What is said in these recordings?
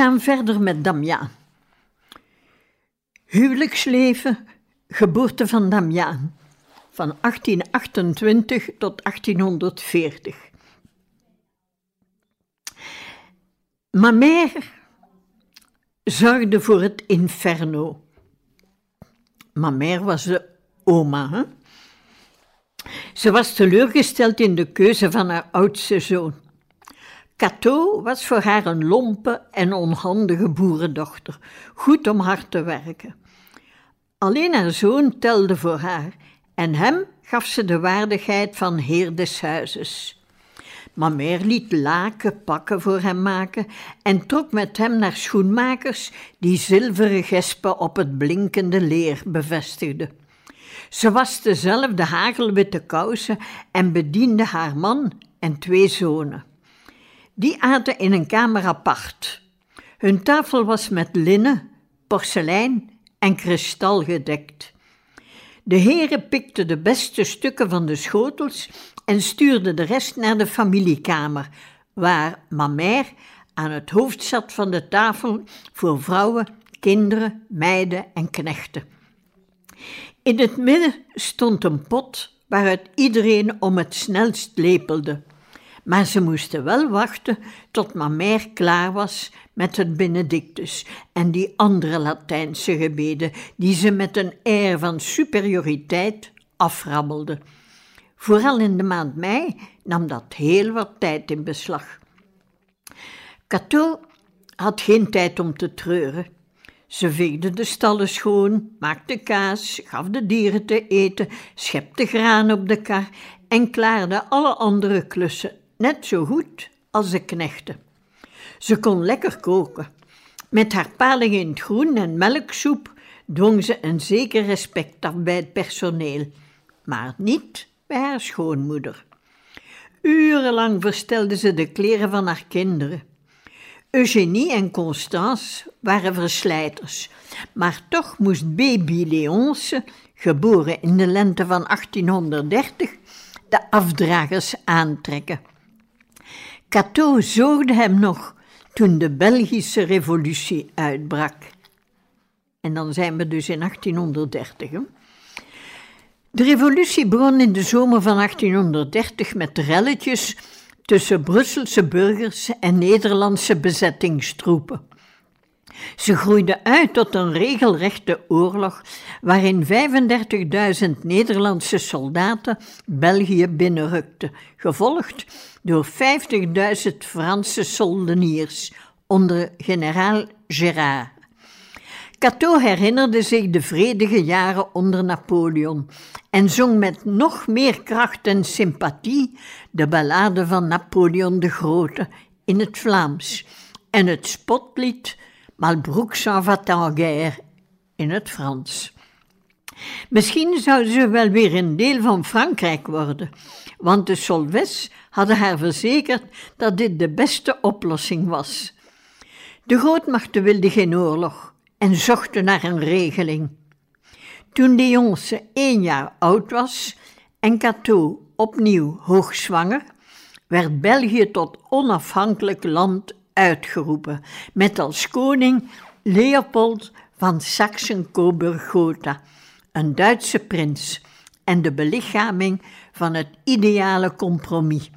Gaan verder met Damiaan. Huwelijksleven, geboorte van Damiaan, van 1828 tot 1840. Mamère zorgde voor het inferno. Mamère was de oma. Ze was teleurgesteld in de keuze van haar oudste zoon. Cato was voor haar een lompe en onhandige boerendochter, goed om hard te werken. Alleen haar zoon telde voor haar en hem gaf ze de waardigheid van heer des huizes. Mamère liet laken pakken voor hem maken en trok met hem naar schoenmakers die zilveren gespen op het blinkende leer bevestigden. Ze was dezelfde hagelwitte kousen en bediende haar man en twee zonen. Die aten in een kamer apart. Hun tafel was met linnen, porselein en kristal gedekt. De heren pikten de beste stukken van de schotels en stuurden de rest naar de familiekamer, waar Mamère aan het hoofd zat van de tafel voor vrouwen, kinderen, meiden en knechten. In het midden stond een pot waaruit iedereen om het snelst lepelde maar ze moesten wel wachten tot Mamère klaar was met het Benedictus en die andere Latijnse gebeden die ze met een air van superioriteit afrabbelde. Vooral in de maand mei nam dat heel wat tijd in beslag. Cato had geen tijd om te treuren. Ze veegde de stallen schoon, maakte kaas, gaf de dieren te eten, schepte graan op de kar en klaarde alle andere klussen net zo goed als de knechten. Ze kon lekker koken. Met haar paling in het groen en melksoep dwong ze een zeker respect af bij het personeel, maar niet bij haar schoonmoeder. Urenlang verstelde ze de kleren van haar kinderen. Eugénie en Constance waren verslijters, maar toch moest baby Leonce, geboren in de lente van 1830, de afdragers aantrekken. Cato zorgde hem nog toen de Belgische revolutie uitbrak. En dan zijn we dus in 1830. De revolutie begon in de zomer van 1830 met relletjes tussen Brusselse burgers en Nederlandse bezettingstroepen. Ze groeide uit tot een regelrechte oorlog waarin 35.000 Nederlandse soldaten België binnenrukten, gevolgd door 50.000 Franse soldeniers onder generaal Gérard. Cato herinnerde zich de vredige jaren onder Napoleon en zong met nog meer kracht en sympathie de ballade van Napoleon de Grote in het Vlaams en het spotlied Malbrook s'en va in het Frans. Misschien zou ze wel weer een deel van Frankrijk worden, want de Solves hadden haar verzekerd dat dit de beste oplossing was. De grootmachten wilden geen oorlog en zochten naar een regeling. Toen Leonce één jaar oud was en Cato opnieuw hoogzwanger, werd België tot onafhankelijk land uitgeroepen, met als koning Leopold van Saxen-Coburg-Gotha, een Duitse prins en de belichaming van het ideale compromis.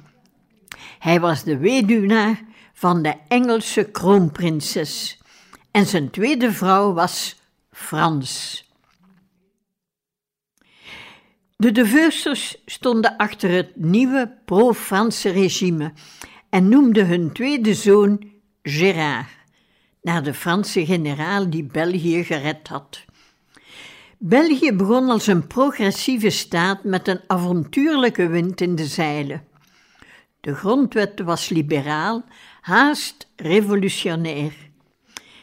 Hij was de weduwnaar van de Engelse kroonprinses en zijn tweede vrouw was Frans. De de Veusters stonden achter het nieuwe pro-Franse regime en noemden hun tweede zoon Gérard, naar de Franse generaal die België gered had. België begon als een progressieve staat met een avontuurlijke wind in de zeilen. De grondwet was liberaal, haast revolutionair.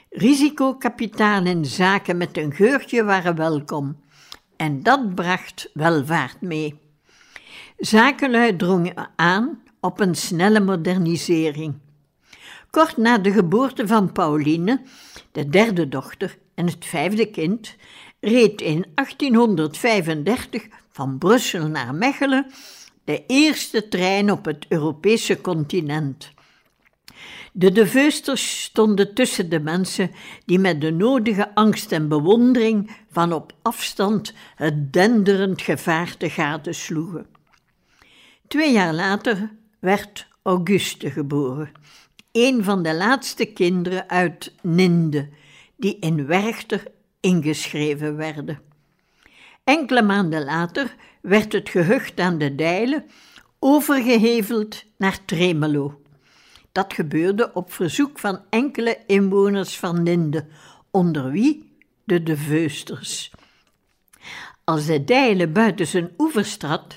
Risicokapitaal en zaken met een geurtje waren welkom. En dat bracht welvaart mee. Zakenlui drongen aan op een snelle modernisering. Kort na de geboorte van Pauline, de derde dochter en het vijfde kind, reed in 1835 van Brussel naar Mechelen de eerste trein op het Europese continent. De de Veusters stonden tussen de mensen die met de nodige angst en bewondering van op afstand het denderend gevaarte gadesloegen. Twee jaar later werd Auguste geboren, een van de laatste kinderen uit Ninde, die in Werchter ingeschreven werden. Enkele maanden later werd het gehucht aan de Dijlen overgeheveld naar Tremelo. Dat gebeurde op verzoek van enkele inwoners van Ninde, onder wie de De Veusters. Als de Dijlen buiten zijn oevers trad,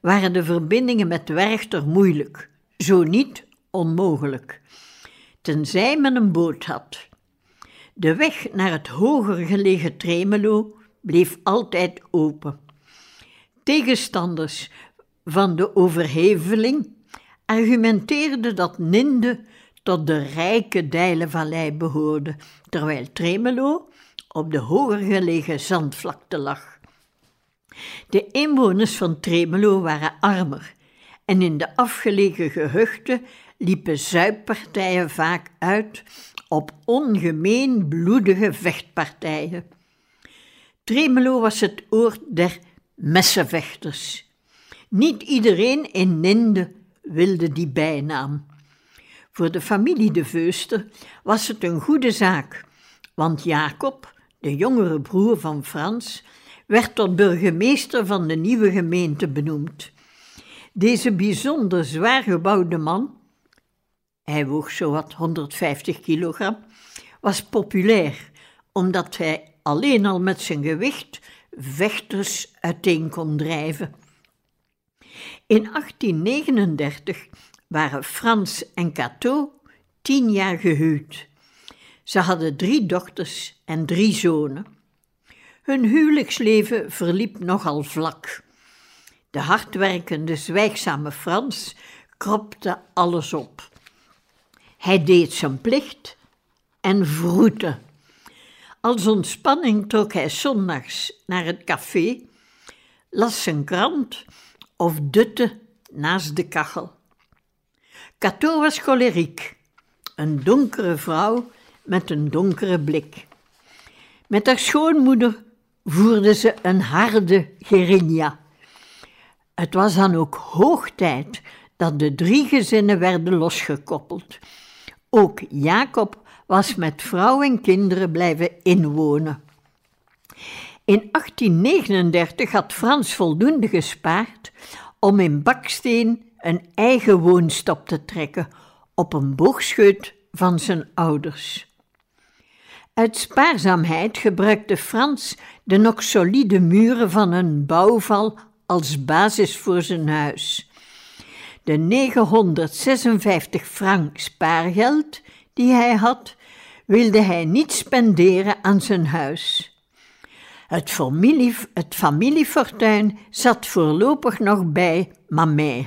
waren de verbindingen met Werchter moeilijk, zo niet onmogelijk, tenzij men een boot had. De weg naar het hoger gelegen Tremelo bleef altijd open. Tegenstanders van de overheveling argumenteerden dat Ninde tot de rijke Dijlenvallei behoorde, terwijl Tremelo op de hoger gelegen zandvlakte lag. De inwoners van Tremelo waren armer en in de afgelegen gehuchten liepen zuippartijen vaak uit op ongemeen bloedige vechtpartijen. Tremelo was het oord der messenvechters. Niet iedereen in Ninde wilde die bijnaam. Voor de familie de Veuster was het een goede zaak, want Jacob, de jongere broer van Frans, werd tot burgemeester van de nieuwe gemeente benoemd. Deze bijzonder zwaar gebouwde man, hij woog zowat 150 kilogram, was populair, omdat hij alleen al met zijn gewicht vechters uiteen kon drijven. In 1839 waren Frans en Cato tien jaar gehuwd. Ze hadden drie dochters en drie zonen. Hun huwelijksleven verliep nogal vlak. De hardwerkende, zwijgzame Frans kropte alles op. Hij deed zijn plicht en vroette. Als ontspanning trok hij zondags naar het café, las zijn krant of dutte naast de kachel. Cato was choleriek, een donkere vrouw met een donkere blik. Met haar schoonmoeder voerde ze een harde guerilla. Het was dan ook hoog tijd dat de drie gezinnen werden losgekoppeld. Ook Jacob was met vrouw en kinderen blijven inwonen. In 1839 had Frans voldoende gespaard om in Baksteen een eigen woonstop te trekken op een boogscheut van zijn ouders. Uit spaarzaamheid gebruikte Frans de nog solide muren van een bouwval als basis voor zijn huis. De 956 frank spaargeld die hij had, wilde hij niet spenderen aan zijn huis. Het, familie, het familiefortuin zat voorlopig nog bij Mamère.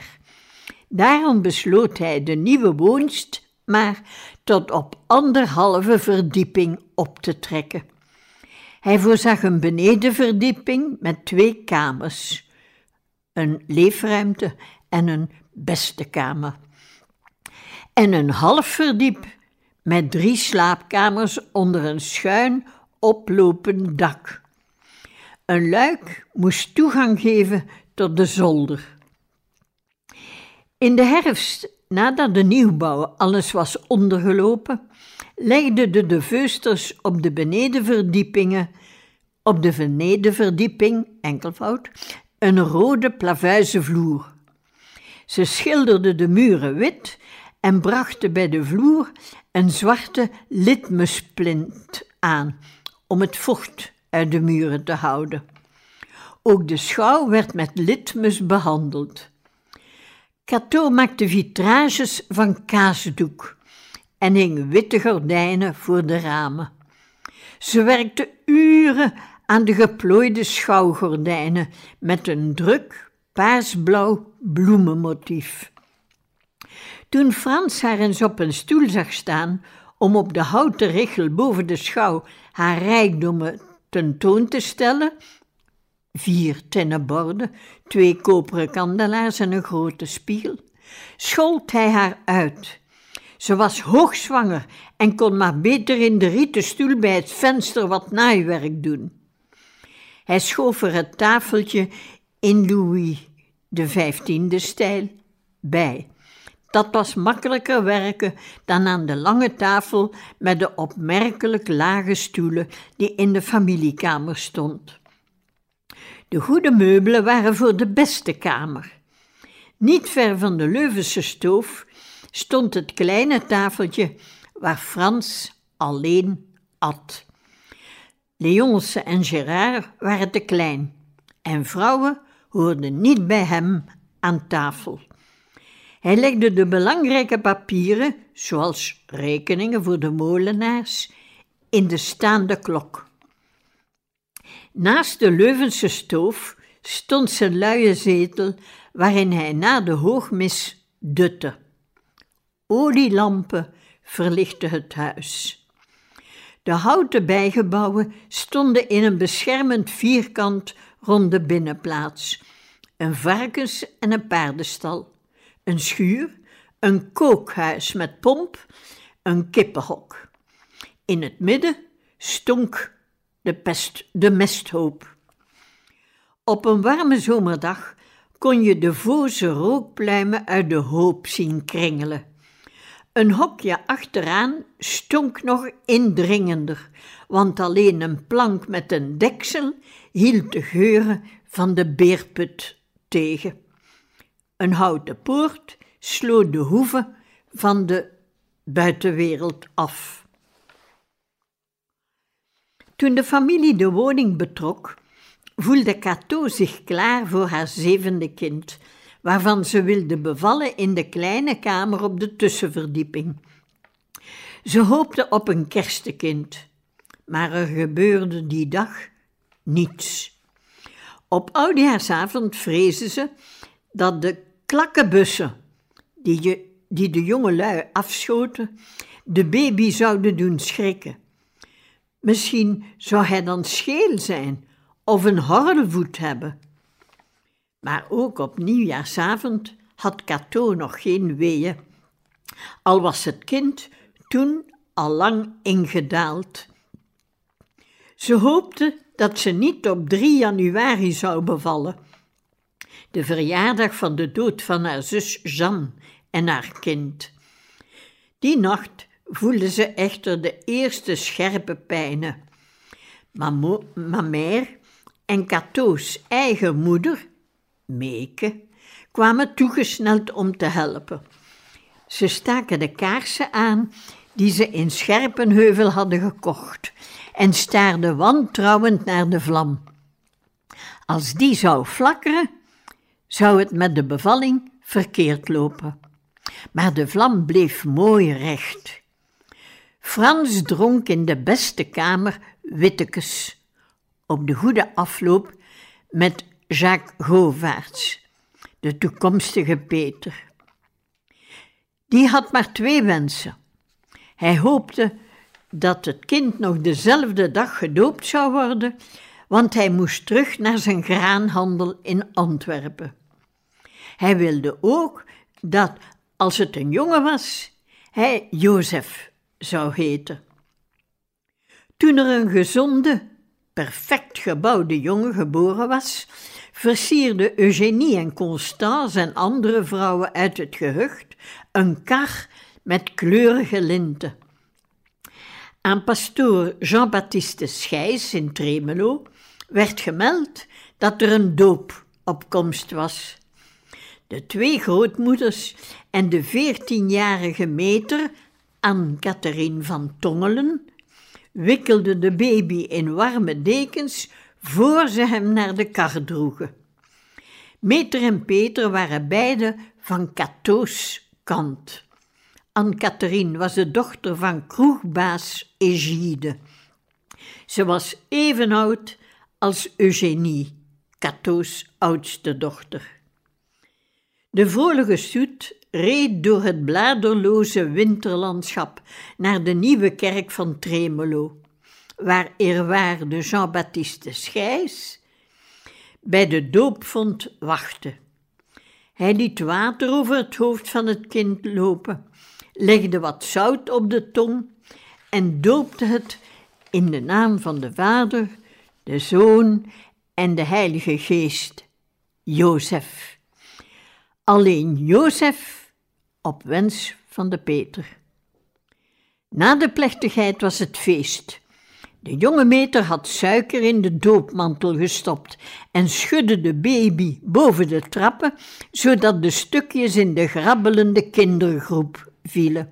Daarom besloot hij de nieuwe woonst maar tot op anderhalve verdieping op te trekken. Hij voorzag een benedenverdieping met twee kamers, een leefruimte en een beste kamer. En een half verdiep met drie slaapkamers onder een schuin oplopend dak. Een luik moest toegang geven tot de zolder. In de herfst, nadat de nieuwbouw alles was ondergelopen, legden de de Veusters op de benedenverdiepingen, op de benedenverdieping, enkelvoud, een rode plavuizen vloer. Ze schilderden de muren wit en brachten bij de vloer een zwarte litmusplint aan om het vocht uit de muren te houden. Ook de schouw werd met litmus behandeld. Cato maakte vitrages van kaasdoek en hing witte gordijnen voor de ramen. Ze werkte uren aan de geplooide schouwgordijnen met een druk paarsblauw bloemenmotief. Toen Frans haar eens op een stoel zag staan om op de houten richel boven de schouw haar rijkdommen tentoon te stellen, vier tinnen twee koperen kandelaars en een grote spiegel, schold hij haar uit. Ze was hoogzwanger en kon maar beter in de rieten stoel bij het venster wat naaiwerk doen. Hij schoof er het tafeltje in Louis de vijftiende stijl bij. Dat was makkelijker werken dan aan de lange tafel met de opmerkelijk lage stoelen die in de familiekamer stond. De goede meubelen waren voor de beste kamer. Niet ver van de Leuvense stoof stond het kleine tafeltje waar Frans alleen at. Leonce en Gérard waren te klein en vrouwen hoorden niet bij hem aan tafel. Hij legde de belangrijke papieren, zoals rekeningen voor de molenaars, in de staande klok. Naast de Leuvense stoof stond zijn luie zetel, waarin hij na de hoogmis dutte. Olielampen verlichtten het huis. De houten bijgebouwen stonden in een beschermend vierkant rond de binnenplaats. Een varkens- en een paardenstal, een schuur, een kookhuis met pomp, een kippenhok. In het midden stonk de, pest, de mesthoop. Op een warme zomerdag kon je de voze rookpluimen uit de hoop zien kringelen. Een hokje achteraan stonk nog indringender, want alleen een plank met een deksel hield de geuren van de beerput tegen. Een houten poort sloot de hoeven van de buitenwereld af. Toen de familie de woning betrok, voelde Cato zich klaar voor haar zevende kind, waarvan ze wilde bevallen in de kleine kamer op de tussenverdieping. Ze hoopte op een kerstekind, maar er gebeurde die dag niets. Op oudjaarsavond vrezen ze dat de klakkenbussen die, je, die de jongelui afschoten, de baby zouden doen schrikken. Misschien zou hij dan scheel zijn of een horrelvoet hebben. Maar ook op nieuwjaarsavond had Cato nog geen weeën, al was het kind toen al lang ingedaald. Ze hoopte dat ze niet op 3 januari zou bevallen, de verjaardag van de dood van haar zus Jeanne en haar kind. Die nacht voelde ze echter de eerste scherpe pijnen. Mamère en Cato's eigen moeder, Meke, kwamen toegesneld om te helpen. Ze staken de kaarsen aan die ze in Scherpenheuvel hadden gekocht en staarden wantrouwend naar de vlam. Als die zou flakkeren, zou het met de bevalling verkeerd lopen. Maar de vlam bleef mooi recht. Frans dronk in de beste kamer wittekes, op de goede afloop met Jacques Govaerts, de toekomstige Peter. Die had maar twee wensen. Hij hoopte dat het kind nog dezelfde dag gedoopt zou worden, want hij moest terug naar zijn graanhandel in Antwerpen. Hij wilde ook dat, als het een jongen was, hij Jozef zou heten. Toen er een gezonde, perfect gebouwde jongen geboren was, versierden Eugenie en Constance en andere vrouwen uit het gehucht een kar met kleurige linten. Aan pastoor Jean-Baptiste Schijs in Tremelo werd gemeld dat er een doop op komst was. De twee grootmoeders en de veertienjarige meter, Anne-Catherine van Tongelen, wikkelden de baby in warme dekens voor ze hem naar de kar droegen. Meter en Peter waren beide van Cateau's kant. Anne-Catherine was de dochter van kroegbaas Egide. Ze was even oud als Eugénie, Cateau's oudste dochter. De vrolijke stoet reed door het bladerloze winterlandschap naar de nieuwe kerk van Tremelo, waar eerwaarde Jean-Baptiste Schijs bij de doopvond wachtte. Hij liet water over het hoofd van het kind lopen, legde wat zout op de tong en doopte het in de naam van de Vader, de Zoon en de Heilige Geest, Jozef. Alleen Jozef op wens van de Peter. Na de plechtigheid was het feest. De jonge meter had suiker in de doopmantel gestopt en schudde de baby boven de trappen, zodat de stukjes in de grabbelende kindergroep vielen.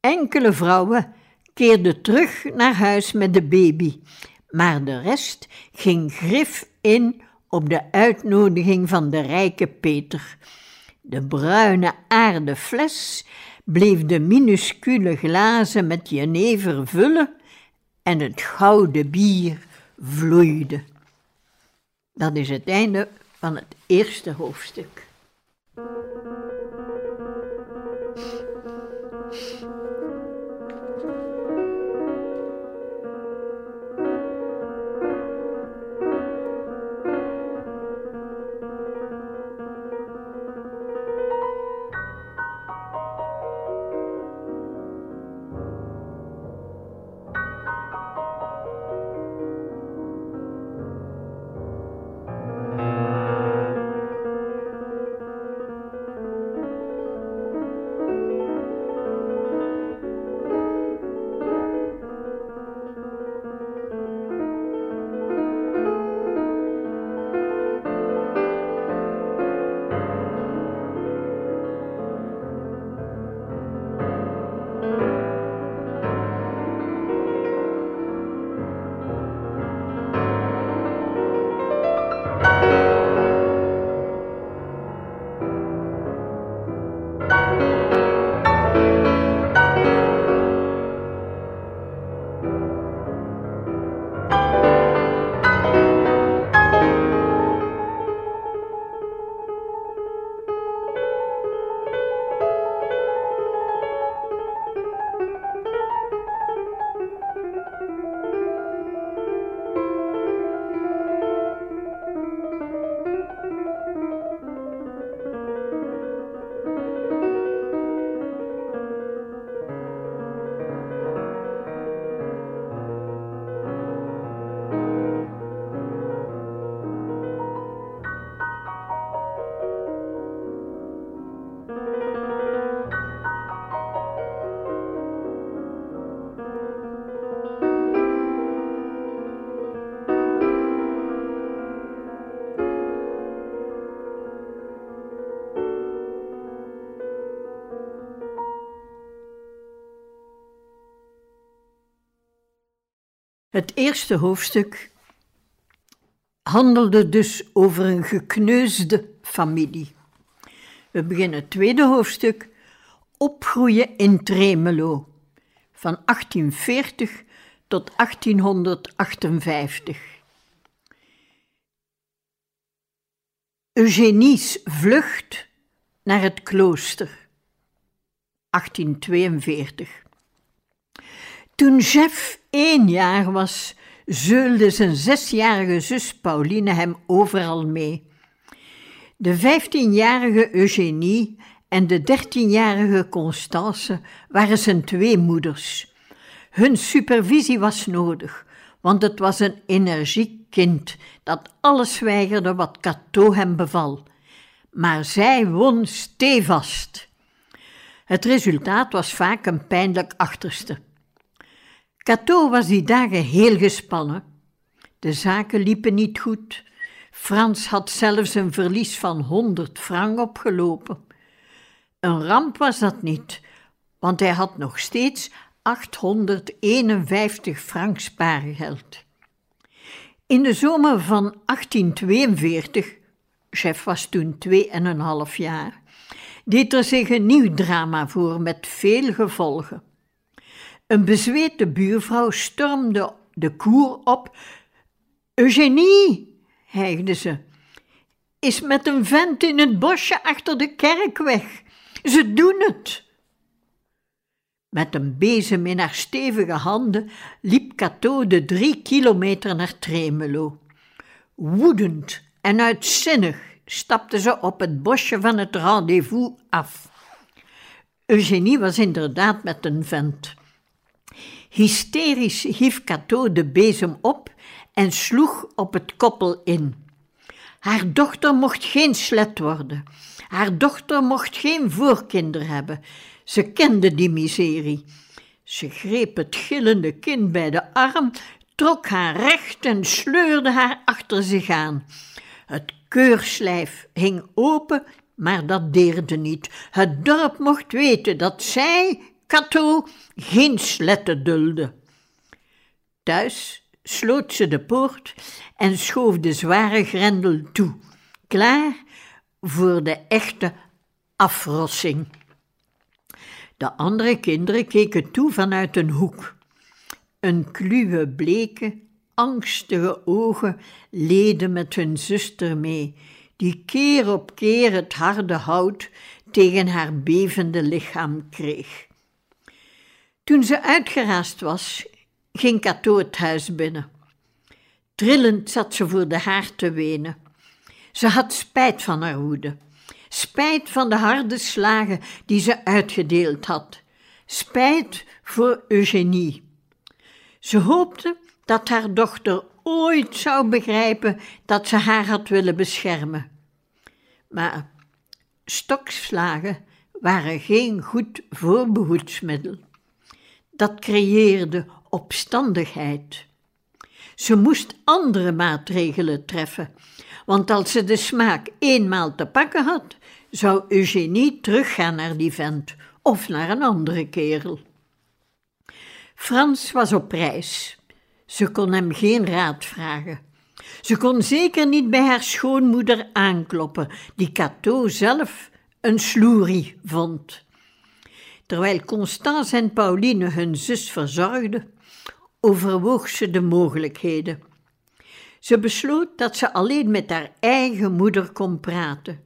Enkele vrouwen keerden terug naar huis met de baby, maar de rest ging grif in op de uitnodiging van de rijke Peter. De bruine aarde fles bleef de minuscule glazen met jenever vullen en het gouden bier vloeide. Dat is het einde van het eerste hoofdstuk. Het eerste hoofdstuk handelde dus over een gekneusde familie. We beginnen het tweede hoofdstuk Opgroeien in Tremelo van 1840 tot 1858. Eugenies vlucht naar het klooster 1842. Toen Jeff één jaar was, zeulde zijn zesjarige zus Pauline hem overal mee. De vijftienjarige Eugenie en de dertienjarige Constance waren zijn twee moeders. Hun supervisie was nodig, want het was een energiek kind dat alles weigerde wat Cato hem beval. Maar zij won stevast. Het resultaat was vaak een pijnlijk achterste. Cato was die dagen heel gespannen. De zaken liepen niet goed. Frans had zelfs een verlies van 100 frank opgelopen. Een ramp was dat niet, want hij had nog steeds 851 frank spaargeld. In de zomer van 1842, chef was toen twee en een half jaar, deed er zich een nieuw drama voor met veel gevolgen. Een bezwete buurvrouw stormde de koer op. Eugenie, hijgde ze, is met een vent in het bosje achter de kerk weg. Ze doen het. Met een bezem in haar stevige handen liep Cato de drie kilometer naar Tremelo. Woedend en uitzinnig stapte ze op het bosje van het rendezvous af. Eugenie was inderdaad met een vent. Hysterisch hief Cato de bezem op en sloeg op het koppel in. Haar dochter mocht geen slet worden. Haar dochter mocht geen voorkinder hebben. Ze kende die miserie. Ze greep het gillende kind bij de arm, trok haar recht en sleurde haar achter zich aan. Het keurslijf hing open, maar dat deerde niet. Het dorp mocht weten dat zij, Cato, geen sletten dulde. Thuis sloot ze de poort en schoof de zware grendel toe, klaar voor de echte afrossing. De andere kinderen keken toe vanuit een hoek. Een kluwe, bleke, angstige ogen leden met hun zuster mee, die keer op keer het harde hout tegen haar bevende lichaam kreeg. Toen ze uitgeraasd was, ging Cato het huis binnen. Trillend zat ze voor de haard te wenen. Ze had spijt van haar woede. Spijt van de harde slagen die ze uitgedeeld had. Spijt voor Eugenie. Ze hoopte dat haar dochter ooit zou begrijpen dat ze haar had willen beschermen. Maar stokslagen waren geen goed voorbehoedsmiddel. Dat creëerde opstandigheid. Ze moest andere maatregelen treffen, want als ze de smaak eenmaal te pakken had, zou Eugenie teruggaan naar die vent of naar een andere kerel. Frans was op reis. Ze kon hem geen raad vragen. Ze kon zeker niet bij haar schoonmoeder aankloppen, die Cato zelf een sloerie vond. Terwijl Constance en Pauline hun zus verzorgden, overwoog ze de mogelijkheden. Ze besloot dat ze alleen met haar eigen moeder kon praten.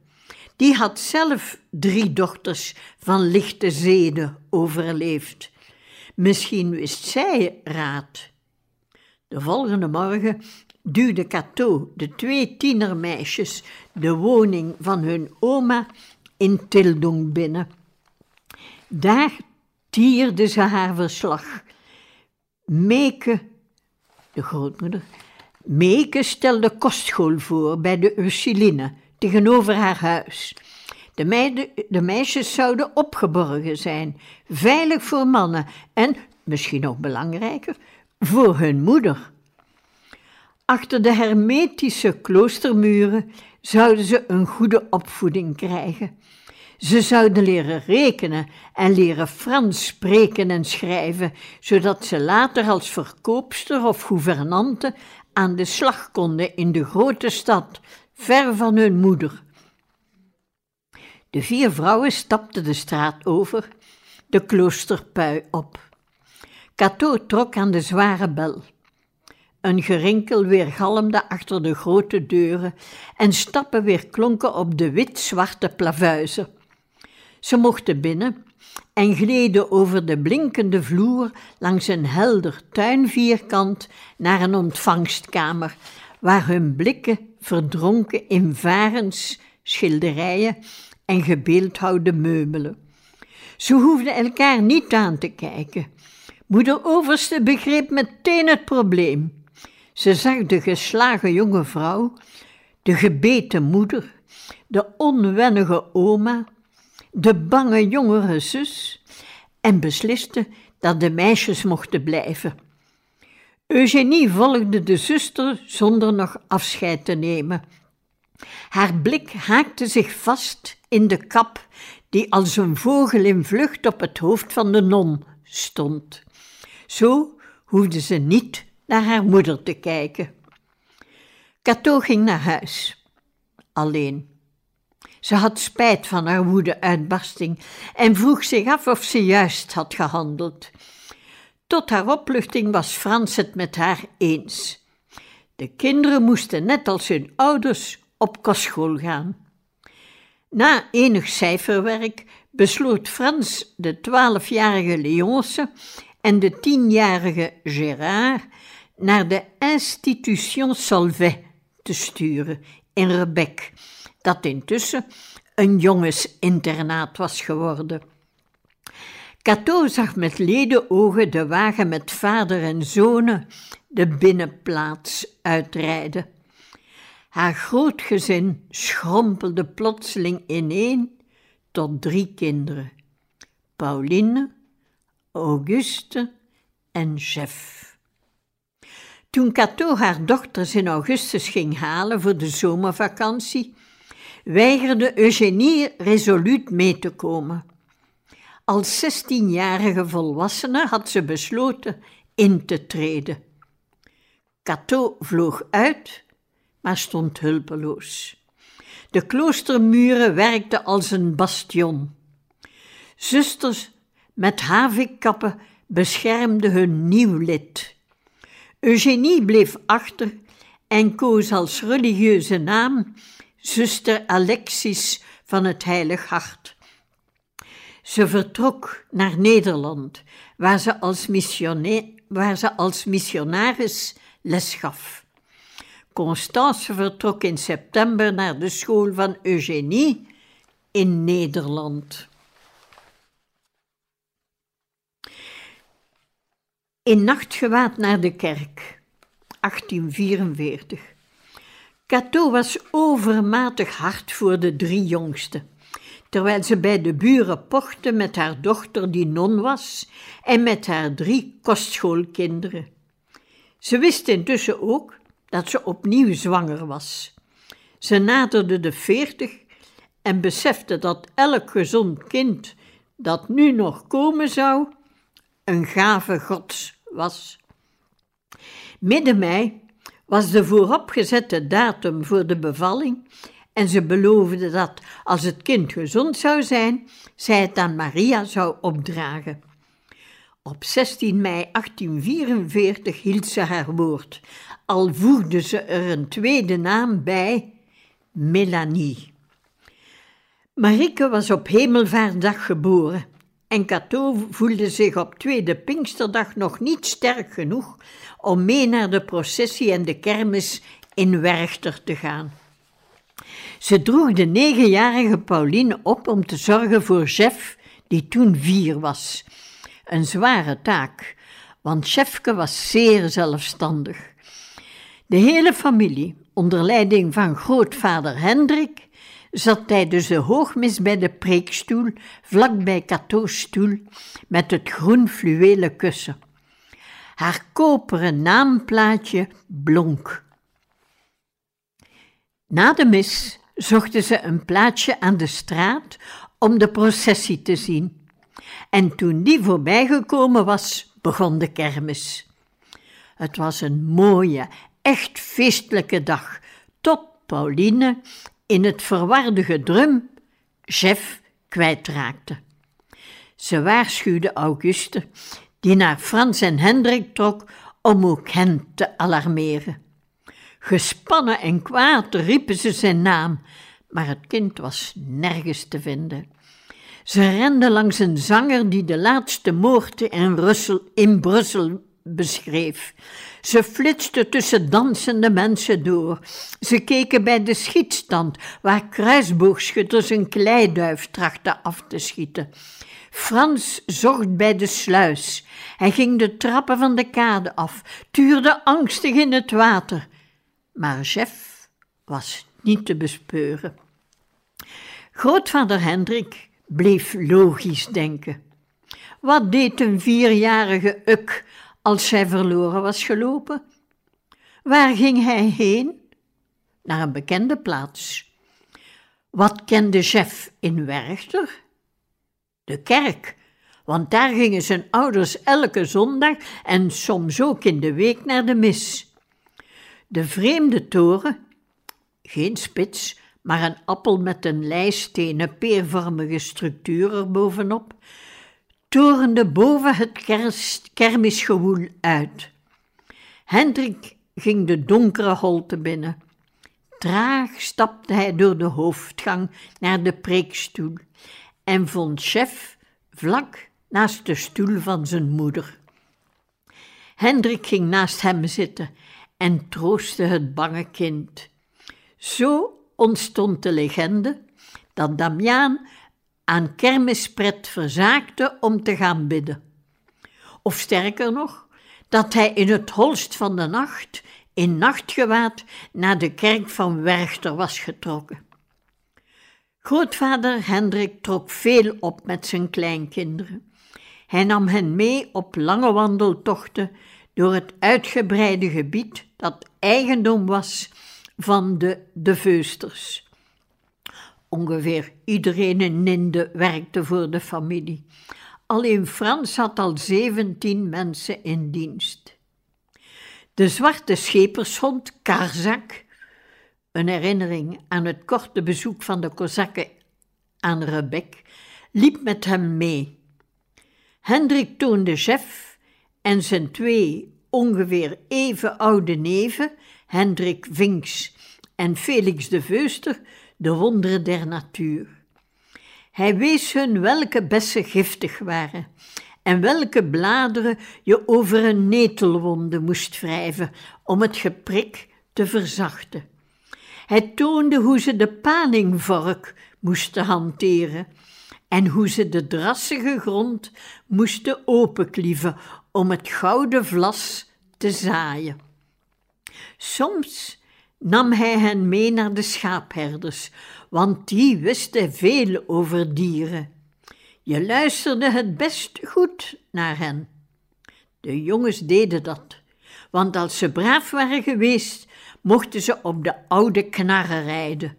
Die had zelf drie dochters van lichte zeden overleefd. Misschien wist zij raad. De volgende morgen duwde Cato de twee tienermeisjes de woning van hun oma in Tildung binnen. Daar tierde ze haar verslag. Meke, de grootmoeder, Meke stelde kostschool voor bij de Ursuline tegenover haar huis. De, meiden, de meisjes zouden opgeborgen zijn, veilig voor mannen en, misschien nog belangrijker, voor hun moeder. Achter de hermetische kloostermuren zouden ze een goede opvoeding krijgen. Ze zouden leren rekenen en leren Frans spreken en schrijven, zodat ze later als verkoopster of gouvernante aan de slag konden in de grote stad, ver van hun moeder. De vier vrouwen stapten de straat over, de kloosterpui op. Cato trok aan de zware bel. Een gerinkel weergalmde achter de grote deuren en stappen weer klonken op de wit-zwarte plavuizen. Ze mochten binnen en gleden over de blinkende vloer langs een helder tuinvierkant naar een ontvangstkamer, waar hun blikken verdronken in varens, schilderijen en gebeeldhouwde meubelen. Ze hoefden elkaar niet aan te kijken. Moeder Overste begreep meteen het probleem. Ze zag de geslagen jonge vrouw, de gebeten moeder, de onwennige oma, de bange jongere zus en besliste dat de meisjes mochten blijven. Eugenie volgde de zuster zonder nog afscheid te nemen. Haar blik haakte zich vast in de kap die als een vogel in vlucht op het hoofd van de non stond. Zo hoefde ze niet naar haar moeder te kijken. Cato ging naar huis. alleen. Ze had spijt van haar woede-uitbarsting en vroeg zich af of ze juist had gehandeld. Tot haar opluchting was Frans het met haar eens. De kinderen moesten net als hun ouders op kostschool gaan. Na enig cijferwerk besloot Frans de twaalfjarige Leonce en de tienjarige Gérard naar de Institution Solvay te sturen in Rebec, dat intussen een jongensinternaat was geworden. Cato zag met ledenogen de wagen met vader en zonen de binnenplaats uitrijden. Haar groot gezin schrompelde plotseling ineen tot drie kinderen: Pauline, Auguste en Jeff. Toen Cato haar dochters in augustus ging halen voor de zomervakantie, weigerde Eugenie resoluut mee te komen. Als zestienjarige volwassene had ze besloten in te treden. Cato vloog uit, maar stond hulpeloos. De kloostermuren werkten als een bastion. Zusters met havikkappen beschermden hun nieuw lid. Eugenie bleef achter en koos als religieuze naam zuster Alexis van het Heilig Hart. Ze vertrok naar Nederland, waar ze als, waar ze als missionaris les gaf. Constance vertrok in september naar de school van Eugenie in Nederland. In nachtgewaad naar de kerk, 1844. Cato was overmatig hard voor de drie jongsten, terwijl ze bij de buren pochte met haar dochter die non was en met haar drie kostschoolkinderen. Ze wist intussen ook dat ze opnieuw zwanger was. Ze naderde de veertig en besefte dat elk gezond kind dat nu nog komen zou, een gave gods was. Midden mei was de vooropgezette datum voor de bevalling en ze beloofde dat, als het kind gezond zou zijn, zij het aan Maria zou opdragen. Op 16 mei 1844 hield ze haar woord, al voegde ze er een tweede naam bij, Melanie. Marieke was op Hemelvaartdag geboren en Cato voelde zich op tweede Pinksterdag nog niet sterk genoeg om mee naar de processie en de kermis in Werchter te gaan. Ze droeg de negenjarige Pauline op om te zorgen voor Jeff, die toen vier was. Een zware taak, want Jeffke was zeer zelfstandig. De hele familie, onder leiding van grootvader Hendrik, zat tijdens de hoogmis bij de preekstoel, vlak bij Cato's stoel, met het groen fluwelen kussen. Haar koperen naamplaatje blonk. Na de mis zochten ze een plaatsje aan de straat om de processie te zien. En toen die voorbijgekomen was, begon de kermis. Het was een mooie, echt feestelijke dag, tot Pauline in het verwarde gedrum Jeff kwijtraakte. Ze waarschuwde Auguste, die naar Frans en Hendrik trok om ook hen te alarmeren. Gespannen en kwaad riepen ze zijn naam, maar het kind was nergens te vinden. Ze renden langs een zanger die de laatste moord in, Russel, in Brussel beschreef. Ze flitsten tussen dansende mensen door. Ze keken bij de schietstand, waar kruisboogschutters een kleiduif trachten af te schieten. Frans zocht bij de sluis. Hij ging de trappen van de kade af, tuurde angstig in het water. Maar Jeff was niet te bespeuren. Grootvader Hendrik bleef logisch denken. Wat deed een vierjarige uk als zij verloren was gelopen? Waar ging hij heen? Naar een bekende plaats. Wat kende Jeff in Werchter? De kerk, want daar gingen zijn ouders elke zondag en soms ook in de week naar de mis. De vreemde toren, geen spits, maar een appel met een lijstenen peervormige structuur erbovenop, torende boven het kermisgewoel uit. Hendrik ging de donkere holte binnen. Traag stapte hij door de hoofdgang naar de preekstoel en vond chef vlak naast de stoel van zijn moeder. Hendrik ging naast hem zitten en troostte het bange kind. Zo ontstond de legende dat Damiaan aan kermispret verzaakte om te gaan bidden. Of sterker nog, dat hij in het holst van de nacht in nachtgewaad naar de kerk van Werchter was getrokken. Grootvader Hendrik trok veel op met zijn kleinkinderen. Hij nam hen mee op lange wandeltochten door het uitgebreide gebied dat eigendom was van de De Veusters. Ongeveer iedereen in Ninde werkte voor de familie. Alleen Frans had al zeventien mensen in dienst. De zwarte schepershond Karzak, een herinnering aan het korte bezoek van de Kozakken aan Rebek, liep met hem mee. Hendrik toonde chef en zijn twee ongeveer even oude neven, Hendrik Vinks en Felix de Veuster, de wonderen der natuur. Hij wees hun welke bessen giftig waren en welke bladeren je over een netelwonde moest wrijven om het geprik te verzachten. Hij toonde hoe ze de paningvork moesten hanteren en hoe ze de drassige grond moesten openklieven om het gouden vlas te zaaien. Soms nam hij hen mee naar de schaapherders, want die wisten veel over dieren. Je luisterde het best goed naar hen. De jongens deden dat, want als ze braaf waren geweest, mochten ze op de oude knarren rijden.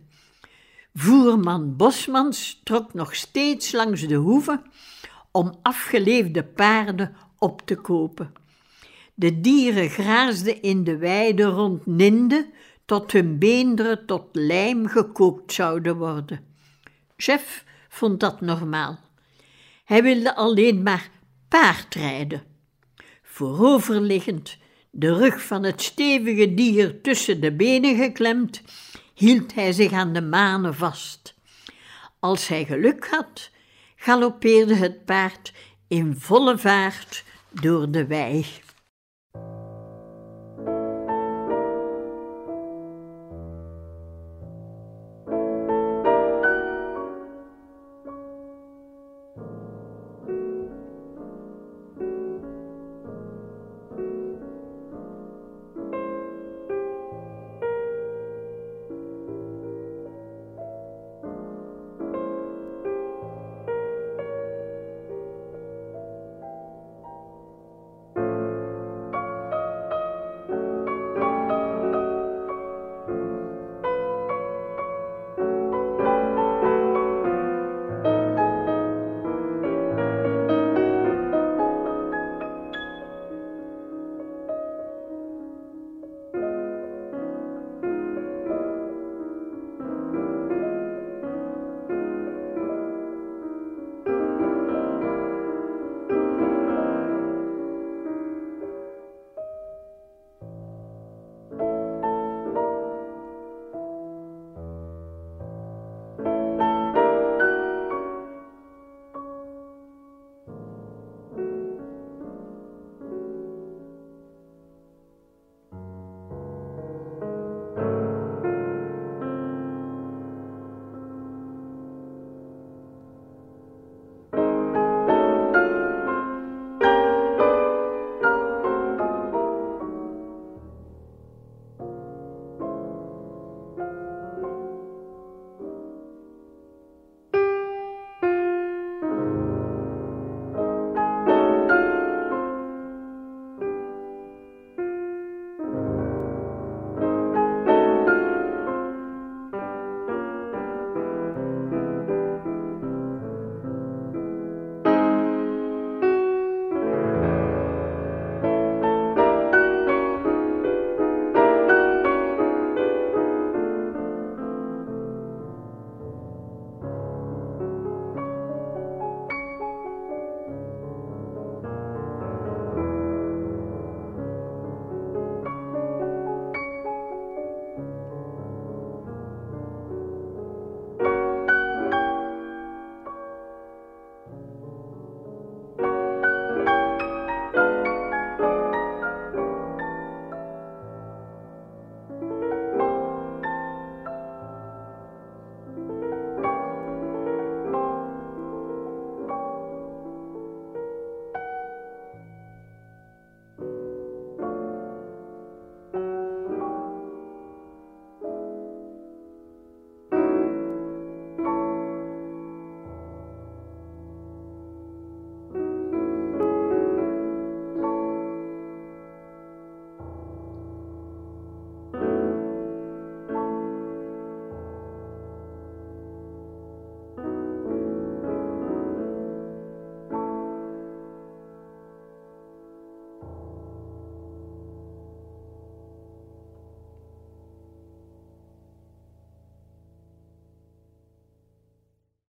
Voerman Bosmans trok nog steeds langs de hoeve om afgeleefde paarden op te kopen. De dieren graasden in de weide rond Ninde tot hun beenderen tot lijm gekookt zouden worden. Chef vond dat normaal. Hij wilde alleen maar paardrijden. Vooroverliggend, de rug van het stevige dier tussen de benen geklemd, hield hij zich aan de manen vast. Als hij geluk had, galoppeerde het paard in volle vaart door de wei.